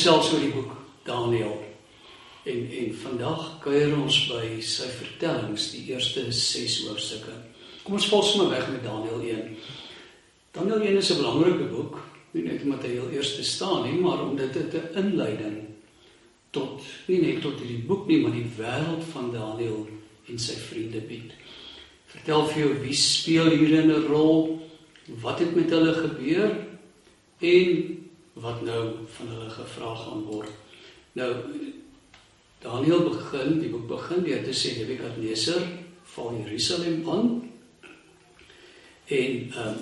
Gesels oor die boek Daniël. En en vandag kuier ons by sy vertellings, die eerste 6 hoofstukke. Kom ons val sommer weg met Daniël 1. Daniël 1 is 'n belangrike boek, nie net omdat hy heel eerste staan nie, maar omdat dit 'n inleiding tot nie net tot hierdie boek nie, maar die wêreld van Daniël en sy vriende bied. Vertel vir jou wie speel hierin 'n rol? Wat het met hulle gebeur? En wat nou van hulle gevra gaan word. Nou Daniël begin, die boek begin deur te sê Nebukadneser val Jerusalem aan en ehm um,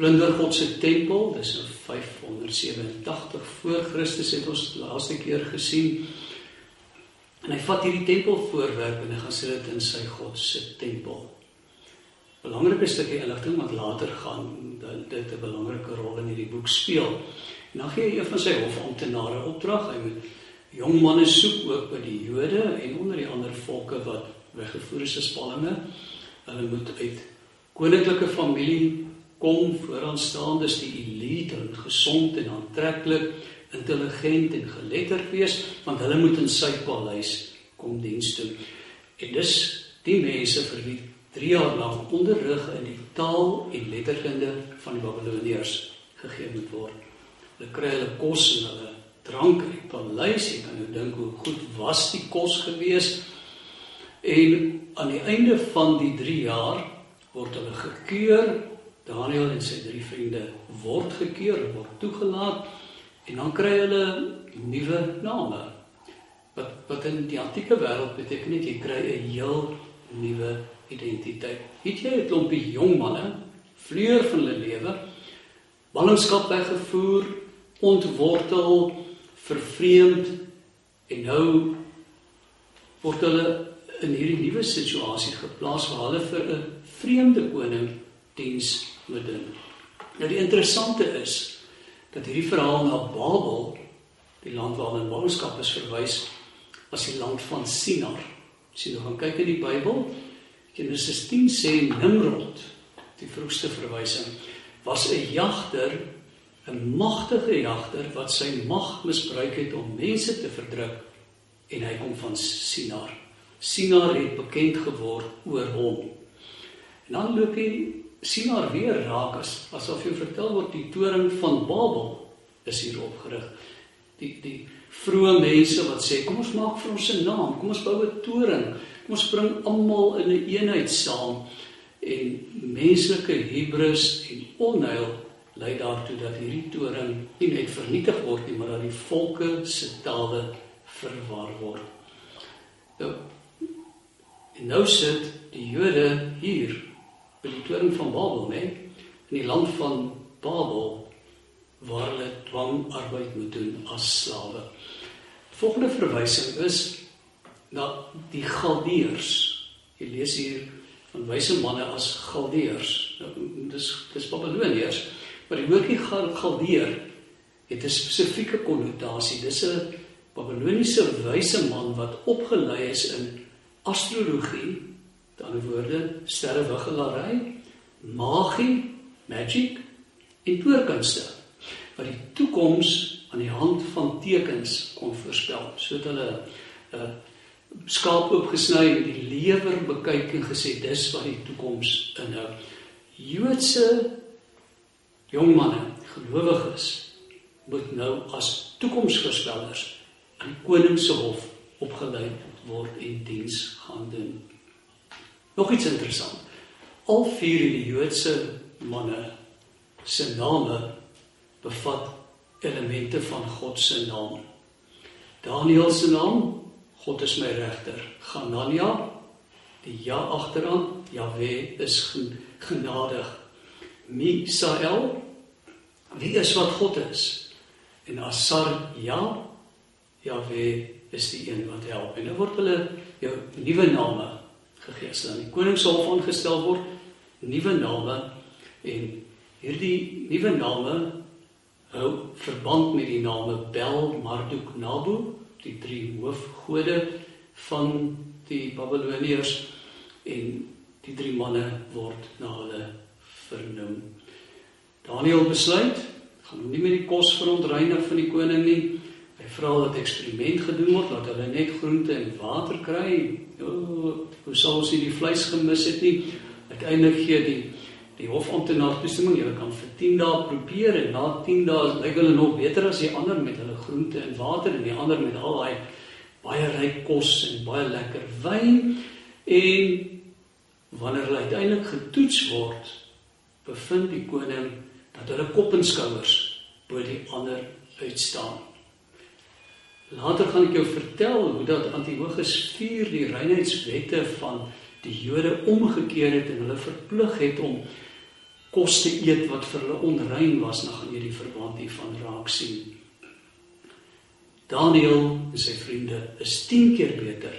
plunder God se tempel, dis in 587 voor Christus het ons laaste keer gesien. En hy vat hierdie tempelvoorwerp en hy gaan sit dit in sy God se tempel. Belangrike stukkie inligting wat later gaan dit 'n belangrike rol in hierdie boek speel. En dan gee hy een van sy hofamptenare opdrag. Hy moet jong manne soek ook by die Jode en onder die ander volke wat weggevoer is as spanninge. Hulle moet uit koninklike familie kom vooraan staan, dis die elite en gesond en aantreklik, intelligent en geletterd wees, want hulle moet in sy paleis kom diens doen. En dis die mense vir wie 3 jaar lank onderrig in die taal en letterkunde van die Babiloniërs gegee moet word. Hulle kry hulle kos en hulle drank in die paleis. Jy kan nou dink hoe goed was die kos gewees. En aan die einde van die 3 jaar word hulle gekeur. Daniel en sy drie vriende word gekeur, word toegelaat en dan kry hulle nuwe name. Wat wat in die antieke wêreld beteken dit jy kry 'n heel nuwe identiteit. Het jy 'n klompie jong manne, vleur van hulle lewe, ballingskap weggevoer, ontwortel, vervreemd en nou word hulle in hierdie nuwe situasie geplaas waar hulle vir 'n vreemde koning diens moet doen. Nou die interessante is dat hierdie verhaal na Babel, die land waarin ballingskap is verwys, as die land van Sinar. As jy nou gaan kyk in die Bybel, Genesis 10 sê Nimrod, die vroegste verwysing, was 'n jagter 'n magtige jagter wat sy mag misbruik het om mense te verdruk en hy kom van Sinar. Sinar het bekend geword oor hom. En dan loop hy Sinar weer raak as asof jy vertel word die toring van Babel is hier opgerig. Die die vroeë mense wat sê kom ons maak vir ons 'n naam, kom ons bou 'n toring, kom ons bring almal in 'n een eenheid saam en menslike Hebreëus en onheil lei daartoe dat hierdie toring nie net vernietig word nie, maar dat die volke se tale verwar word. Nou, en nou sit die Jode hier by die toring van Babel, né? In die land van Babel waar hulle dwangarbeid moet doen as slawe. Volgende verwysing is na die Galdeërs. Jy lees hier van wyse manne as Galdeërs. Nou, dis dis Babiloniërs. Maar die woordjie Galdeer het 'n spesifieke konnotasie. Dis 'n Babiloniese wyse man wat opgelei is in astrologie, met ander woorde, sterrewiggelary, magie, magic en toorkunste wat die toekoms aan die hand van tekens kon voorspel. So het hulle 'n uh, skaap oopgesny en die lewer bekyk en gesê dis wat die toekoms inhou. Joodse jong manne, gelowiges moet nou as toekomsvoorspellers aan die koning se hof opgelei word en diens gaan doen. Nog iets interessant. Al vier die Joodse manne se name bevat elemente van God se naam. Daniël se naam, God is my regter. Ganania, die ja agteraan, Jahwe is genadig. Misael wie is wat God is? En Asar ja Jahwe is die een wat help. En nou word hulle jou nuwe name gegee. As dan die koning sal aangestel word nuwe name. En hierdie nuwe name hou verband met die name Bel Marduk Nabu die drie hoofgode van die Babiloniërs. En die drie manne word na hulle vernoem. Daniel besluit, gaan nie met die kos verontreinig van die koning nie. Hy vra dat eksperiment gedoen word dat hulle net groente en water kry. O, hoe sou ons nie die vleis gemis het nie? Uiteindelik gee die die hofamptenaar toestemming, julle kan vir 10 dae probeer en na 10 dae lyk hulle nog beter as die ander met hulle groente en water en die ander met al daai baie ryk kos en baie lekker wyn en wanneer hulle uiteindelik getoets word, bevind die koning dat hulle kop en skouers bo die ander uitstaan. Later gaan ek jou vertel hoe dat Antiochus 4 die reinheidswette van die Jode omgekeer het en hulle verplig het om kos te eet wat vir hulle onrein was, dan gaan jy die verband hiervan raak sien. Daniel en sy vriende is 10 keer beter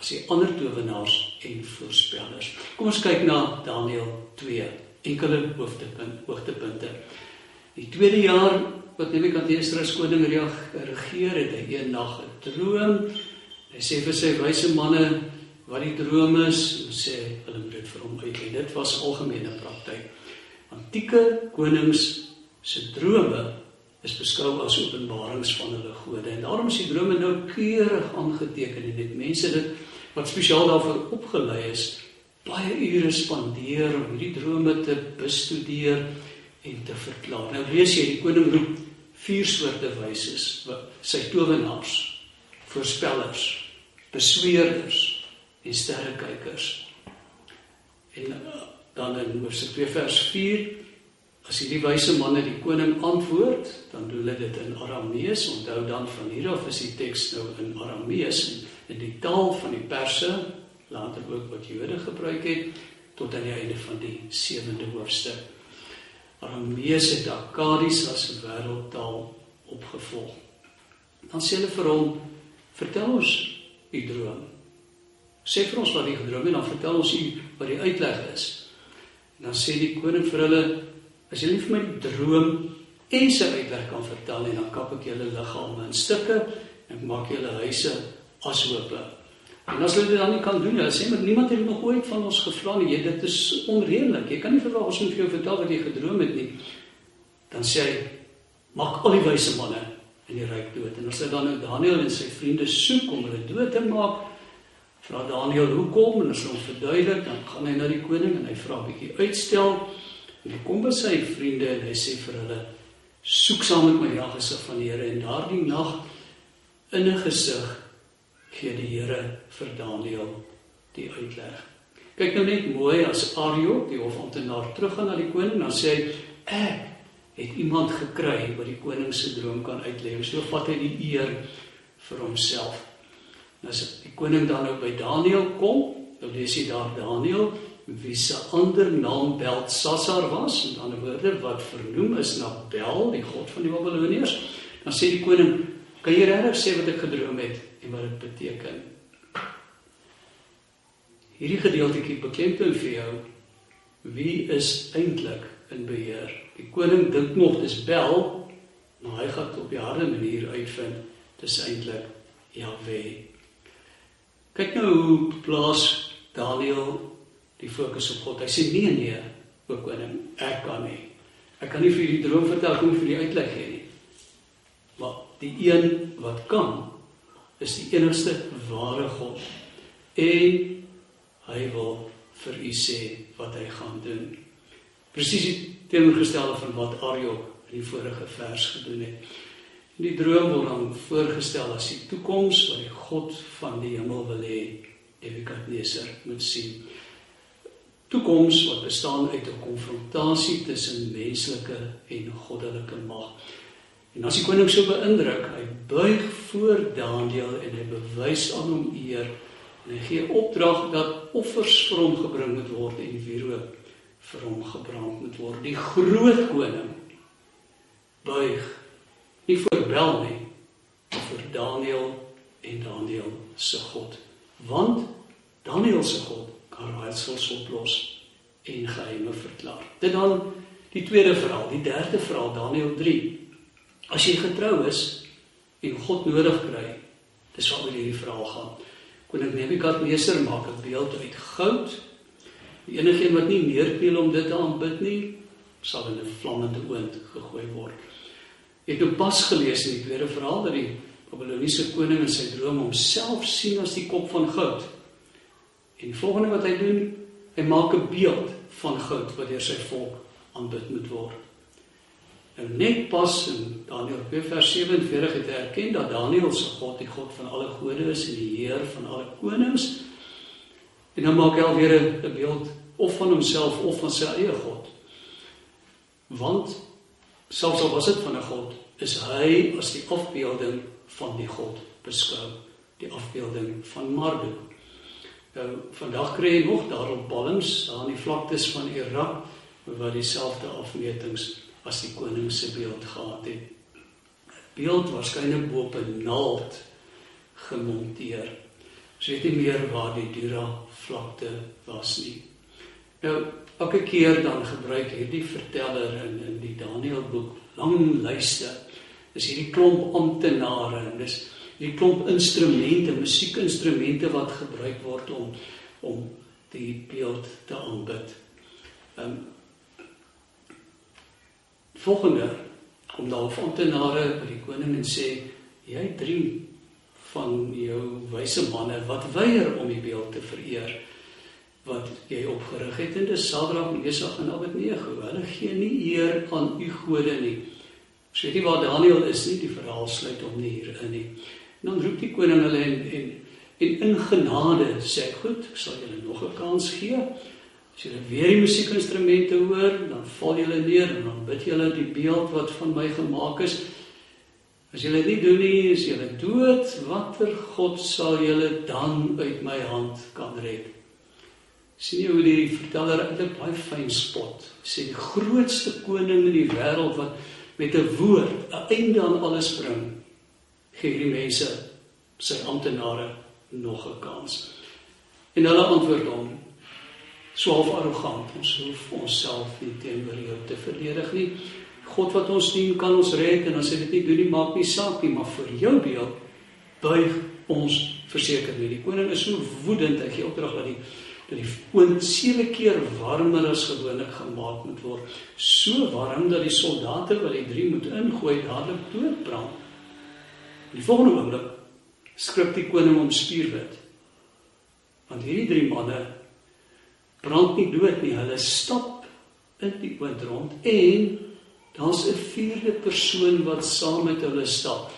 as die ander towenaars en voorspellers. Kom ons kyk na Daniel 2, enkele hooftepunte, hoogtepunte. Die tweede jaar wat Nebukadnesar as koning regeer het, hy een nag 'n droom. Hy sê vir sy wyse manne wat die droom is, sê hulle moet dit vir hom uitlei. Dit was algemene praktyk antieke konings se drome is beskou as openbarings van hulle gode. En daarom is die drome nou keurig aangeteken en dit mense dit wat spesiaal daarvoor opgelei is, baie ure spandeer om hierdie drome te bestudeer en te verklaar. Nou lees jy die koning roep vier soorte wyses, sy towenaars, voorspellers, besweerders en sterrekykers. En dan in Hoofstuk 2 vers 4 as hierdie wyse manne die koning antwoord, dan doen hulle dit in Aramees. Onthou dan van hier af is die teks nou in Aramees in die taal van die Perse, later ook wat Jode gebruik het tot aan die einde van die 7de hoofstuk. Aramees het Akkadies as wêreldtaal opgevolg. Dan sê hulle vir hom: "Vertel ons u droom." Sê vir ons wat jy gedroom het en dan vertel ons u wat die uitleg is. En dan sê die koning vir hulle: "As julle vir my droom en sy uitwerk kan vertel dan kap ek julle liggame in stukke en maak julle huise ashoope." En as hulle dit dan nie kan doen nie, sê maar niemand het nog ooit van ons gevra nie. Dit is onredelik. Jy kan nie verwag ons moet vir jou vertel wat jy gedroom het nie. Dan sê hy: "Maak al die wyse manne in die ryk dood." En as hy dan nou Daniël en sy vriende soek om hulle dood te maak, Vra Daniël hoekom en as hom verduidelik, dan gaan hy na die koning en hy vra 'n bietjie uitstel. En hy kom by sy vriende en hy sê vir hulle: "Soek saam met my na gesig van die Here en daardie nag in 'n gesig gee die Here vir Daniël die uitleg." Kyk nou net mooi as Ario, die hofamptenaar, teruggaan na die koning, dan sê hy: "Ek het iemand gekry wat die koning se droom kan uitlei." So vat hy die eer vir homself. As die koning dan nou by Daniël kom, dan lees jy daar Daniël wie se ander naam Belsasar was, en dan woorde wat vernoem is na Bel, die god van die Babiloniërs. Dan sê die koning, "Kan jy regtig sê wat ek gedroom het en wat dit beteken?" Hierdie gedeeltjie beklemtoon vir jou wie is eintlik in beheer. Die koning dink nog dis Bel, maar hy gaan op 'n harde manier uitvind dis eintlik Jahwe. Kyk nou hoe plaas Daniel die fokus op God. Hy sê nee nee, o koning, ek kan nie. Ek kan nie vir die droom vertel kom vir die uitleg gee nie. Maar die een wat kan is die enigste ware God. En hy wil vir u sê wat hy gaan doen. Presies teenoorgestelde van wat Ariok in die vorige vers gedoen het. Die droom word dan voorgestel as die toekoms wat die God van die hemel wil hê Nebukadneser moet sien. Toekoms wat bestaan uit 'n konfrontasie tussen menslike en goddelike mag. En as die koning so beïndruk, hy buig voor Daniël en hy bewys aan hom eer en hy gee opdrag dat offers vir hom gebring moet word en wierook vir hom gebrand moet word. Die groot koning buig nie vir Bel nie, maar vir Daniël en Daniël se God. Want Daniël se God kan raadsels oplos en geheime verklaar. Dit dan die tweede verhaal, die derde verhaal Daniël 3. As jy getrou is en God nodig kry, dis waaroor hierdie verhaal gaan. Koning Nebukadneser maak 'n beeld uit goud. Die enigste een wat nie neerkniel om dit te aanbid nie, sal in 'n vlammende oond gegooi word. Ek het nou pas gelees in die tweede verhaal dat die Babiloniese koning in sy droom homself sien as die kop van goud. En volgende wat hy doen, hy maak 'n beeld van goud wat deur sy volk aanbid moet word. En net pas in Daniël 2 vers 47 het hy erken dat Daniël se God die God van alle gode is en die Heer van alle konings. En dan maak hy alweer 'n beeld of van homself of van sy eie God. Want selfs al was dit van 'n God, is hy as die afbeelding van die God beskou, die afbeelding van Marduk. Nou vandag kry jy nog daarop balms daar in die vlaktes van Irak wat dieselfde afmetings as die koning se beeld gehad het. Beeld waarskynlik bo op 'n naald gemonteer. Ons weet nie meer waar die Dura vlakte was nie. Nou elke keer dan gebruik hierdie verteller in in die Daniël boek lang lyste. Dis hierdie klomp amptenare en dis die klomp instrumente, musiekinstrumente wat gebruik word om om die beeld te aanbid. Ehm um, volgende kom daar amptenare by die koning en sê jy drie van jou wyse manne wat weier om die beeld te vereer wat jy opgerig het en dis Sadrag, Mesach en Abednego. Hulle gee nie eer aan u gode nie. Sê jy waar Daniël is nie, die verhaal sluit hom nie hier in nie. En dan roep die koning hulle en en en in genade sê goed, ek sal julle nog 'n kans gee. As julle weer die musiekinstrumente hoor, dan val julle neer en dan bid julle die beeld wat van my gemaak is. As julle dit nie doen nie, is julle dood. Watter God sal julle dan uit my hand kan red? Sien jy hoe die verteller eintlik baie fyn spot. Sê die grootste koning in die wêreld wat met 'n woord 'n einde aan alles bring gee hierdie mense sy amptenare nog 'n kans. En hulle antwoord hom swaalf arrogant, ons hoef onsself nie teenoor jou te verdedig nie. God wat ons dien kan ons red en as hy dit nie doen nie, maak nie saak nie, maar vir jou beeld buig ons verseker nie. Die koning is so woedend, hy gee opdrag dat die dat die oond sewe keer warmer as gewoonlik gemaak moet word. So warm dat die soldate wat die drie moet ingooi dadelik doodbrand. Die volgende oomblik skrik die koning om spierwit. Want hierdie drie manne brand nie dood nie, hulle stap in die oond rond en daar's 'n vierde persoon wat saam met hulle stap.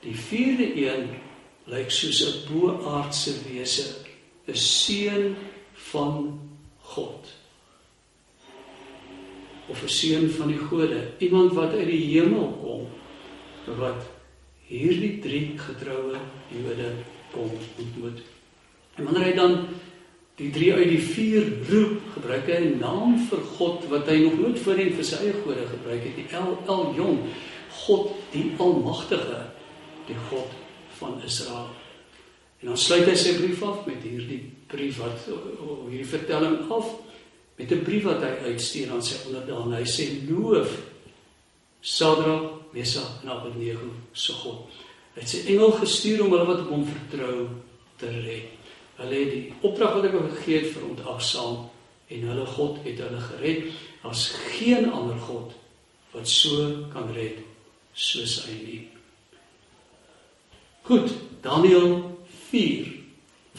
Die vierde een lyk soos 'n boaardse wese, 'n seun van God. Of 'n seun van die gode, iemand wat uit die hemel kom wat hierdie drie getroue Jode kom ontmoet. En wanneer hy dan die drie uit die vier roep, gebruik hy 'n naam vir God wat hy nog nooit voorheen vir sy eie gode gebruik het, die El Elyon, God die Almagtige, die God van Israel. En dan sluit hy sy brief af met hierdie brief wat hierdie vertelling af met 'n brief wat hy uitstuur aan sy onderdane. Hy sê loof Sadra Mesach en Abednego se God. Hy het sy engel gestuur om hulle wat op hom vertrou te red. Hulle het die opdrag wat ek hulle gegee het verontagsaam en hulle God het hulle gered. Daar's geen ander God wat so kan red soos hy nie. Goed, Daniël 4.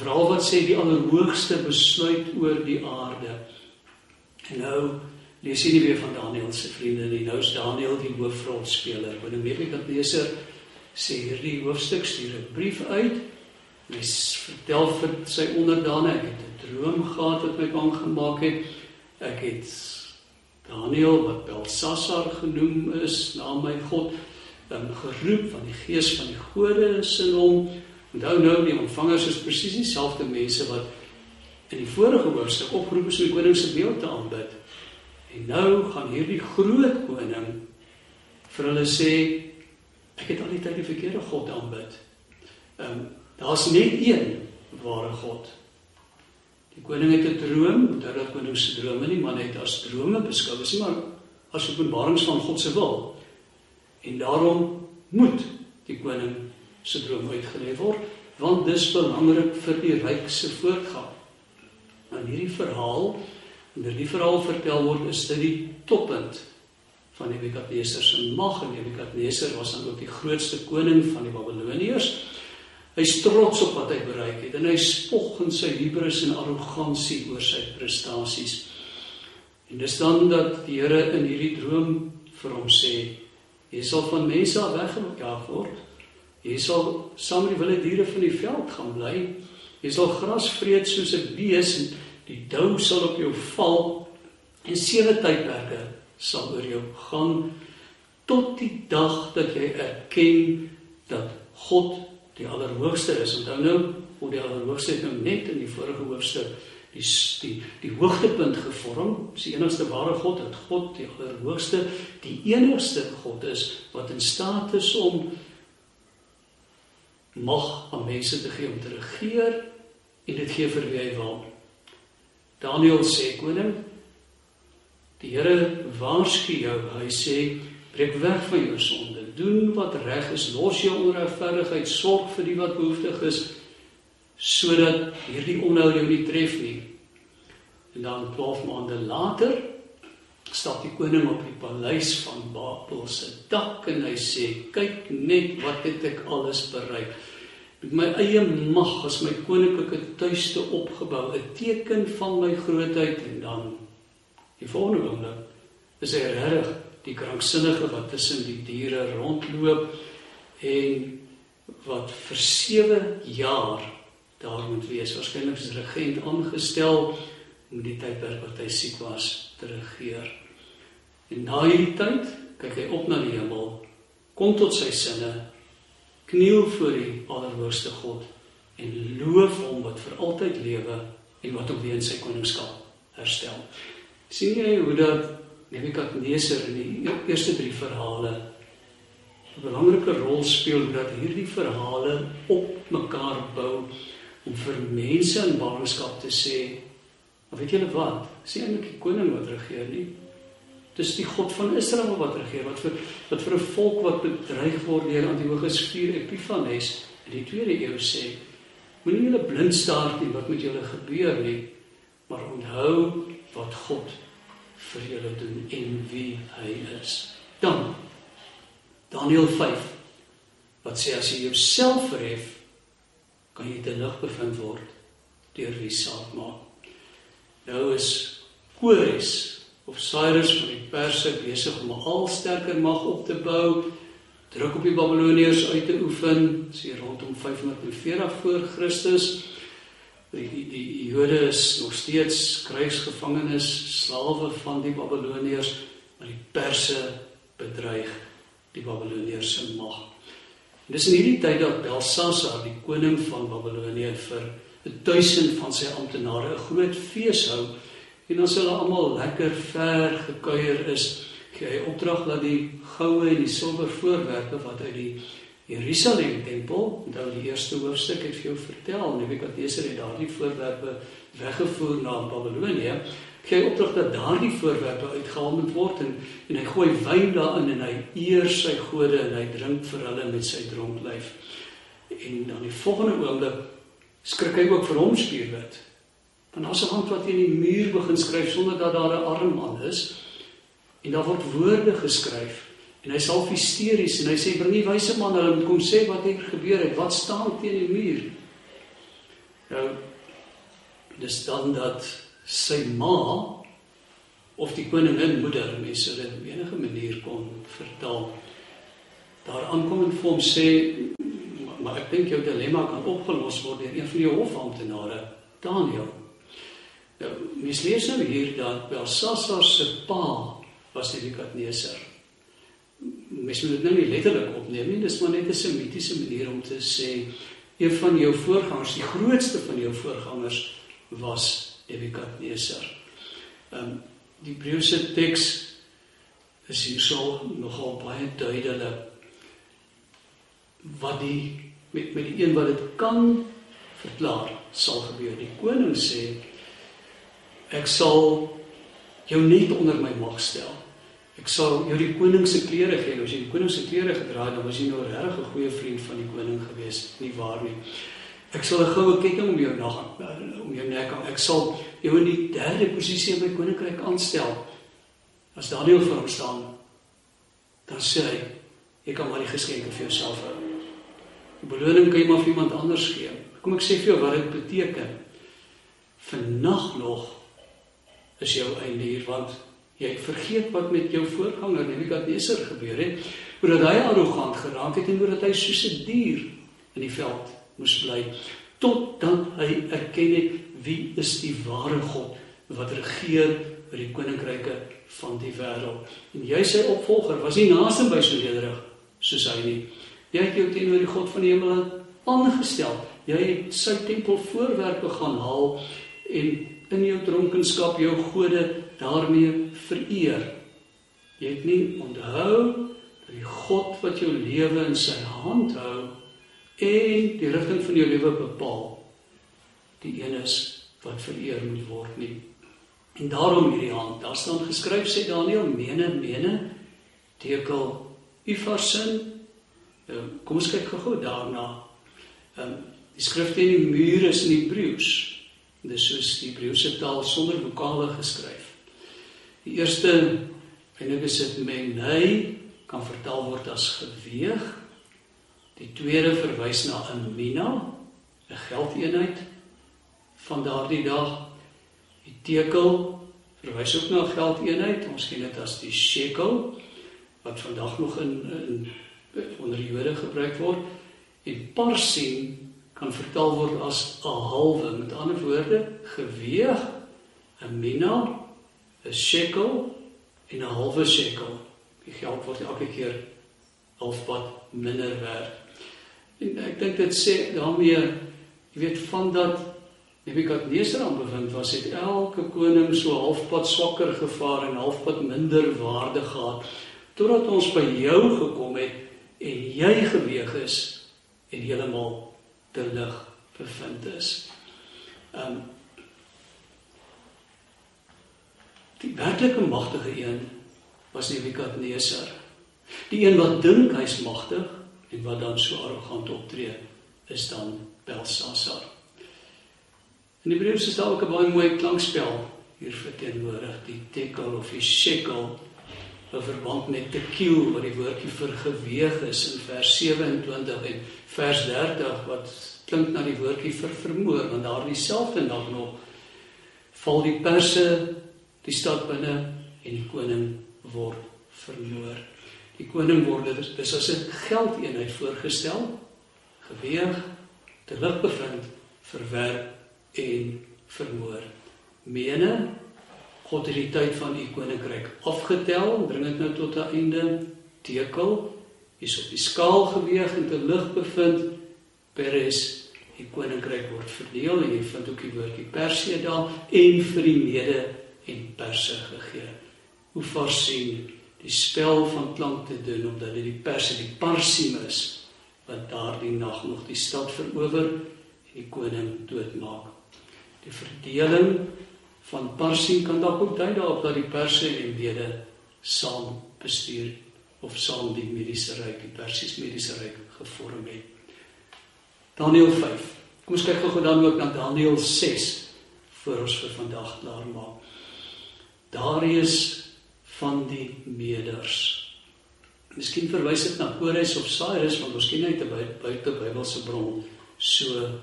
Verhaal wat sê die Allerhoogste besluit oor die aarde. En nou lees jy nie weer van Daniël se vriende nie. Nou is Daniël die hoofrolspeler. Wanneer Nebukadneser sê hierdie hoofstuk stuur 'n brief uit. Hy vertel vir sy onderdane, ek het 'n droom gehad wat my bang gemaak het. Ek het Daniël wat Belsasar genoem is na my God, dan geroep van die gees van die gode in hom. Onthou nou die ontvangers is presies dieselfde mense wat in die vorige hoofstuk opgeroep is om die koning se beeld te aanbid. En nou gaan hierdie groot koning vir hulle sê ek het al die tyd die verkeerde God aanbid. Ehm um, daar's net een ware God. Die koning het 'n droom, onthou dat koning se drome nie maar net as drome beskou is nie, maar as openbarings van God se wil. En daarom moet die koning se droom uitgeleef word, want dis belangrik vir die ryk se voortgang. In hierdie verhaal En dit die verhaal vertel word is dit die toppunt van Nebukadneser se mag en Nebukadneser was dan ook die grootste koning van die Babiloniërs. Hy's trots op wat hy bereik het en hy spog in sy hubris en arrogansie oor sy prestasies. En dis dan dat die Here in hierdie droom vir hom sê: "Jy sal van mense af weggejaag word. Jy sal saam met die wilde diere van die veld gaan bly. Jy sal gras vreet soos 'n bees en die dou sal op jou val en sewe tydperke sal oor jou gaan tot die dag dat jy erken dat God die allerhoogste is. Onthou nou, hoe die allerhoogste nou net in die vorige hoofstuk die die die hoogtepunt gevorm. Dis die enigste ware God, dat God die allerhoogste, die enigste God is wat in staat is om mag aan mense te gee om te regeer en dit gee vir wie hy wil. Daniël sê koning Die Here waarsku jou. Hy sê: "Breek weg van jou sonde. Doen wat reg is. Los jou onregverdigheid. Sorg vir die wat behoeftig is sodat hierdie onheil jou nie tref nie." En dan 12 maande later stap die koning op die paleis van Babel se dak en hy sê: "Kyk net wat het ek alles bereik." met my eie mag as my koninklike tuiste opgebou 'n teken van my grootheid en dan Die volgende oomblik is hy regtig die kranksinnige wat tussen die diere rondloop en wat vir 7 jaar daar moet wees. Waarskynlik is regent aangestel om die tydperk wat hy siek was te regeer. En na hierdie tyd kyk hy op na die hemel, kom tot sy sinne, kniel voor die Allerhoogste God en loof hom wat vir altyd lewe en wat hom weer in sy koningskap herstel sien jy hoe dat Nebukadneser in die eerste drie verhale 'n belangrike rol speel dat hierdie verhale op mekaar bou om vir mense in ballingskap te sê weet julle wat? Sê eintlik die koning wat regeer nie. Dis die God van Israel wat regeer wat vir wat vir 'n volk wat bedreig word deur Antiochus 4 Epiphanes in die tweede eeu sê moenie julle blind staar nie wat met julle gebeur nie maar onthou wat God vir julle doen en wie hy is. Dan Daniël 5 wat sê as jy jouself verhef kan jy te lig bevind word deur wie saak maak. Nou is Kores of Cyrus van die Perse besig om 'n al sterker mag op te bou, druk op die Babiloniërs uit te oefen, sê rondom 540 voor Christus die die die Jode is nog steeds krygsgevangenes, slawe van die Babiloniërs, maar die Perse bedreig die Babiloniërs se mag. En dis in hierdie tyd dat Belsasar, die koning van Babilonië vir 1000 van sy amptenare 'n groot fees hou en dan hulle almal lekker ver gekuier is, gee hy opdrag dat die goue en die silwer voorwerpe wat uit die Jerusalem tempel, onthou die eerste hoofstuk het vir jou vertel, Nebukadneser het daardie voorwerpe weggevoer na Babilonie. Gee opdrag dat daardie voorwerpe uitgehaal word en, en hy gooi wyn daarin en hy eer sy gode en hy drink vir hulle met sy dronklyf. En dan die volgende oomblik skrik hy ook vir hom spierwit. Want daar's 'n hand wat in die muur begin skryf sonder dat daar 'n arm aan is. En daar word woorde geskryf En hy sal hysteries en hy sê bring die wyse man hulle moet kom sê wat het gebeur het. Wat staan teen die muur? Nou dis dan dat sy ma of die koningin moeder mense dit op enige manier kon vertaal. Daar aankom en vir hom sê maar, maar ek dink jou dilemma kan opgelos word deur een van die hofamptenare, Daniel. Nou, mens lees nou hier dat Belsasar se pa was Nebukadneser mens moet dit nou nie letterlik opneem nie, dis maar net 'n semitiese manier om te sê een van jou voorgangers, die grootste van jou voorgangers was Nebukadneser. Ehm um, die Hebreëse teks is hierso nogal baie duidelik wat die met met die een wat dit kan verklaar sal gebeur. Die koning sê ek sal jou net onder my mag stel. Ek sal jou die koning se klere gee. As jy die koning se klere gedra het, dan was jy nou regtig 'n goeie vriend van die koning gewees, nie waar nie? Ek sal 'n goue ketting om jou nag om jou nek hang. Ek sal jou in die derde posisie in my koninkryk aanstel. As Daniël vir hom staan, dan sê hy jy kan maar die geskenke vir jouself hou. Die beloning kan jy maar vir iemand anders gee. Kom ek sê vir jou wat dit beteken. Vannag nog is jou einde hier want jy het vergeet wat met jou voorganger Nebukadneser gebeur het. Hoe dat hy arrogant geraak het en hoe dat hy soos 'n dier in die veld moes bly totdat hy erken het wie is die ware God wat regeer oor die koninkryke van die wêreld. En jy sy opvolger was nie naaste by so nederig soos hy nie. Jy het jou teenoor die God van die hemel aangestel. Jy het sy tempel voorwerpe gaan haal en in jou dronkenskap jou gode daarmee vereer. Jy het nie onthou dat die God wat jou lewe in sy hand hou en die rigting van jou lewe bepaal, die een is wat vereer moet word nie. En daarom hierdie hand, daar staan geskryf sê Daniël mene mene tekel Ufarsin. Ehm kom ons kyk gou-gou daarna. Ehm die skrifte in die mure is in Hebreëus. Dis soos die Hebreëse taal sonder vokale geskryf. Die eerste eintlik is dit menai kan vertaal word as geweeg. Die tweede verwys na 'n mina, 'n geldeenheid van daardie dag Die tekel verwys ook na geldeenheid. Ons ken dit as die shekel wat vandag nog in, in onder die Jode gebruik word. En parsin kan vertaal word as 'n halwe. Met ander woorde, geweeg 'n mina, 'n shekel en 'n halwe shekel. Die geld word elke keer halfpad minder werd. En ek dink dit sê daarmee jy weet van dat Nebukadneser aan bevind was het elke koning so halfpad swakker gevaar en halfpad minder waarde gehad totdat ons by jou gekom het en jy geweeg is en heeltemal te lig bevind is. Um Die werklike magtige een was Nebukadneser. Die een wat dink hy's magtig en wat dan so arrogant optree is dan Belsasar. In Hebreëus is daar ook 'n baie mooi klankspel hier verteenwoordig, die tekel of die shekel in verband met tekiel wat die woordjie vir geweeg is in vers 27 en vers 30 wat klink na die woordjie vir vermoor want daar dieselfde dag nog val die perse die stad binne en die koning word vermoor. Die koning word dit is as 'n geldeenheid voorgestel, geweeg, te lig bevind, verwerp en vermoor. Mene God het die tyd van u koninkryk afgetel, bring dit nou tot 'n einde. Tekel is op die skaal geweeg en te lig bevind. Peres die koninkryk word verdeel en jy vind ook die woordjie Persie daar en vir die mede en perse gegee. Hoe voorsien die spel van klank te doen omdat dit die perse die parsimus wat daardie nag nog die stad verower en die koning doodmaak die verdeling van Parsie kan dalk ook dui daarop dat die Perse en Mede saam bestuur of saam die mediese ryk, die Persiese mediese ryk gevorm het. Daniël 5. Kom ons kyk gou dan ook na Daniël 6 voor ons vir vandag klaar maak. Darius van die Meders. Miskien verwys dit na Kores of Cyrus want ons ken uit 'n buite Bybelse bron so 'n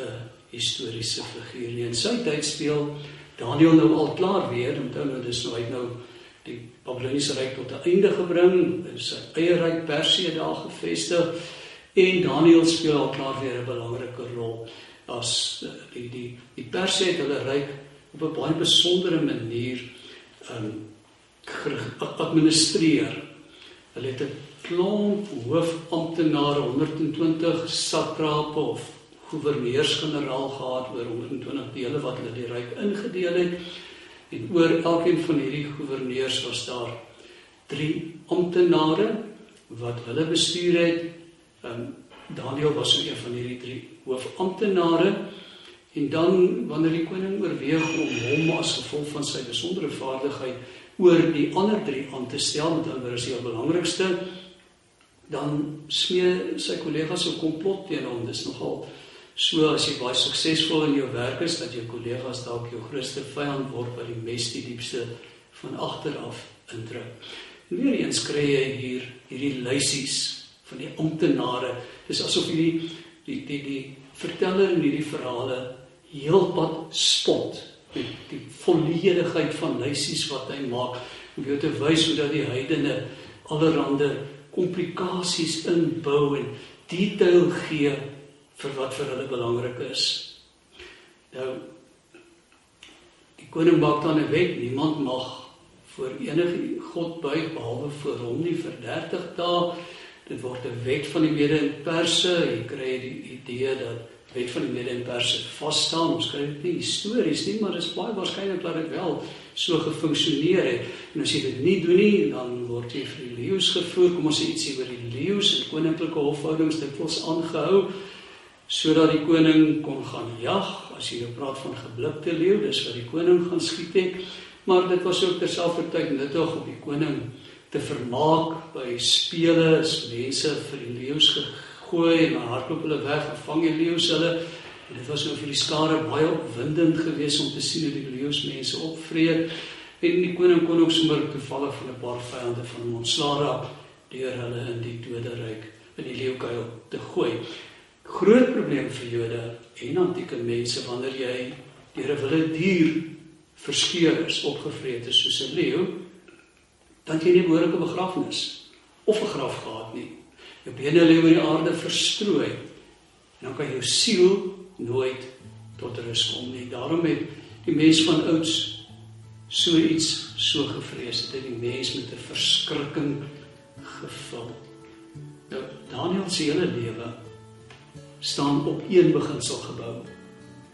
uh, historiese figuur nie. In sy tyd speel Daniël nou al klaar weer, onthou nou dis nou hy nou die Babiloniese ryk tot 'n einde gebring, sy eie ryk Persië daar gevestig en Daniël speel al klaar weer 'n belangrike rol as eh, die die die Persië het hulle ryk op 'n baie besondere manier um administreer. Hulle het 'n klomp hoofamptenare, 120 satrape of goewerneurs-generaal gehad oor 120 dele wat hulle die ryk ingedeel het. En oor elkeen van hierdie goewerneurs was daar drie amptenare wat hulle bestuur het. Um Daniel was een van hierdie drie hoofamptenare. En dan wanneer die koning oorweeg om hom as gevolg van sy besondere vaardigheid oor die ander drie aan te stel, met ander is die belangrikste, dan smee sy kollegas 'n komplot teen hom. Dis nogal So as jy baie suksesvol in jou werk is dat jou kollegas dalk jou grootste vyand word wat die mes die diepste van agter af indruk. Weereens kry jy hier hierdie lysies van die amptenare. Dis asof hierdie die die die verteller in hierdie verhale heelpad spot met die volledigheid van lysies wat hy maak om jou te wys hoe dat die heidene allerhande komplikasies inbou en detail gee vir wat vir hulle belangrik is. Nou die koning maak dan 'n wet, niemand mag voor enige God buig behalwe vir hom nie vir 30 dae. Dit word 'n wet van die Mede en Perse. Jy kry die idee dat wet van die Mede en Perse vas staan. Ons kry dit nie histories nie, maar dit is baie waarskynlik dat dit wel so gefunksioneer het. En as jy dit nie doen nie, dan word jy vir die leeu's gevoer. Kom ons sê ietsie oor die leeu's en koninklike hofhoudings dikwels aangehou sodat die koning kon gaan jag. As jy nou praat van geblikte leeu, dis wat die koning gaan skiet het. Maar dit was ook terselfdertyd nuttig om die koning te vermaak by spele as mense vir die leeu's gegooi en hardloop hulle weg en vang die leeu's hulle en dit was nou vir die skare baie opwindend geweest om te sien hoe die leeu's mense opvreet en die koning kon ook sommer toevallig van 'n paar vyande van hom ontslaa raak deur hulle in die doderyk in die leeukuil te gooi. Groot probleem vir Jode en antieke mense wanneer jy deur 'n wilde dier verskeur is, opgevreet is soos 'n leeu, dan jy nie behoorlike begrafnis of 'n graf gehad nie. Jou bene lê oor die aarde verstrooi. En dan kan jou siel nooit tot rus kom nie. Daarom het die mens van ouds so iets so gevrees dat die mens met 'n verskrikking gevul. Nou Daniël se hele lewe staan op een beginsel gebou.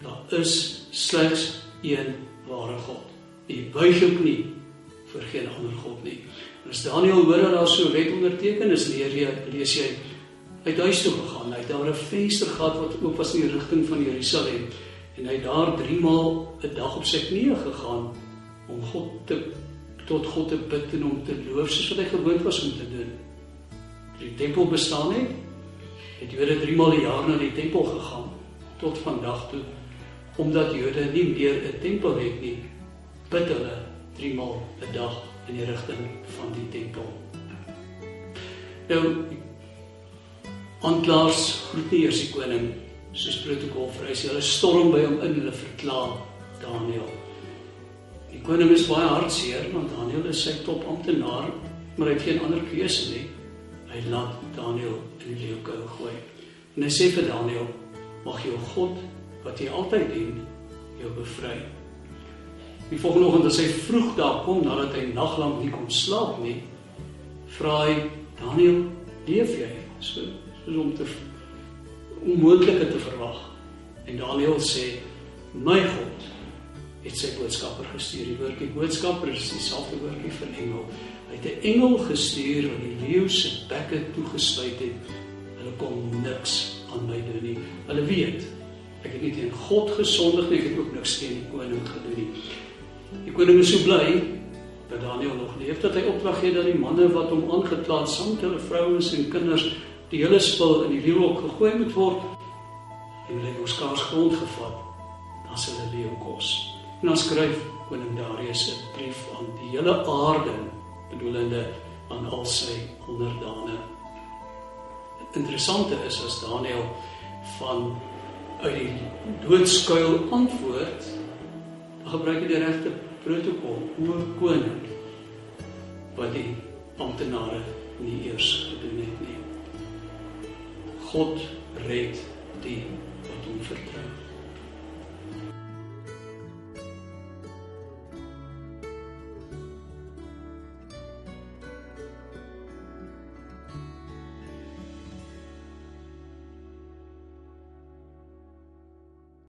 Daar is slegs een ware God. Jy buig jou knie vir geen ander god nie. En as Daniël hoor dat daar so wet onderteken is, leer jy lees jy uit huis toe gegaan. Hy het daar 'n venster gehad wat oop was in die rigting van Jerusalem en hy het daar 3 maal 'n dag op sy knieë gegaan om God te tot God te bid en om te loof soos wat hy gewoond was om te doen. Die tempel bestaan het. Het Jode 3 maal 'n jaar na die tempel gegaan tot vandag toe omdat Jode nie meer 'n tempel het nie, bid hulle 3 maal 'n dag in die rigting van die tempel. Nou aanklaers groet nie eers die koning soos protokol vereis. Hulle storm by hom in, hulle verklaar Daniël. Die koning is baie hartseer want Daniël is sy top amptenaar, maar hy het geen ander keuse nie. Hy laat Daniël in die leeukuil gooi. En hy sê vir Daniël: "Mag jou God wat jy altyd dien jou bevry. Die volgende oggend as hy vroeg daar kom nadat hy naglank nie kon slaap nie, vra hy Daniel, "Leef jy?" So so om te onmoontlike te verwag. En Daniel sê, "My God het sy boodskapper gestuur. Die woordjie boodskapper is dieselfde woordjie vir engel. Hy het 'n engel gestuur wat die leeu se bekke toegesluit het. Hulle kon niks aan my doen nie. Hulle weet Ek het nie teen God gesondig nie, ek het ook niks teen die koning gedoen nie. Die koning is so bly dat Daniël nog leef dat hy opdrag gee dat die manne wat hom aangekla het saam met hulle vrouens en kinders die hele spul in die leeuhok gegooi moet word en hulle het skaars grond gevat. Dan sal hulle leeu kos. En dan skryf koning Darius 'n brief aan die hele aarde bedoelende aan al sy onderdane. Interessante is as Daniël van uit die doodskuil antwoord, gebruik hy die regte protokol oor koning wat die amptenare nie eers gedoen het nie. God red die wat hom vertrou.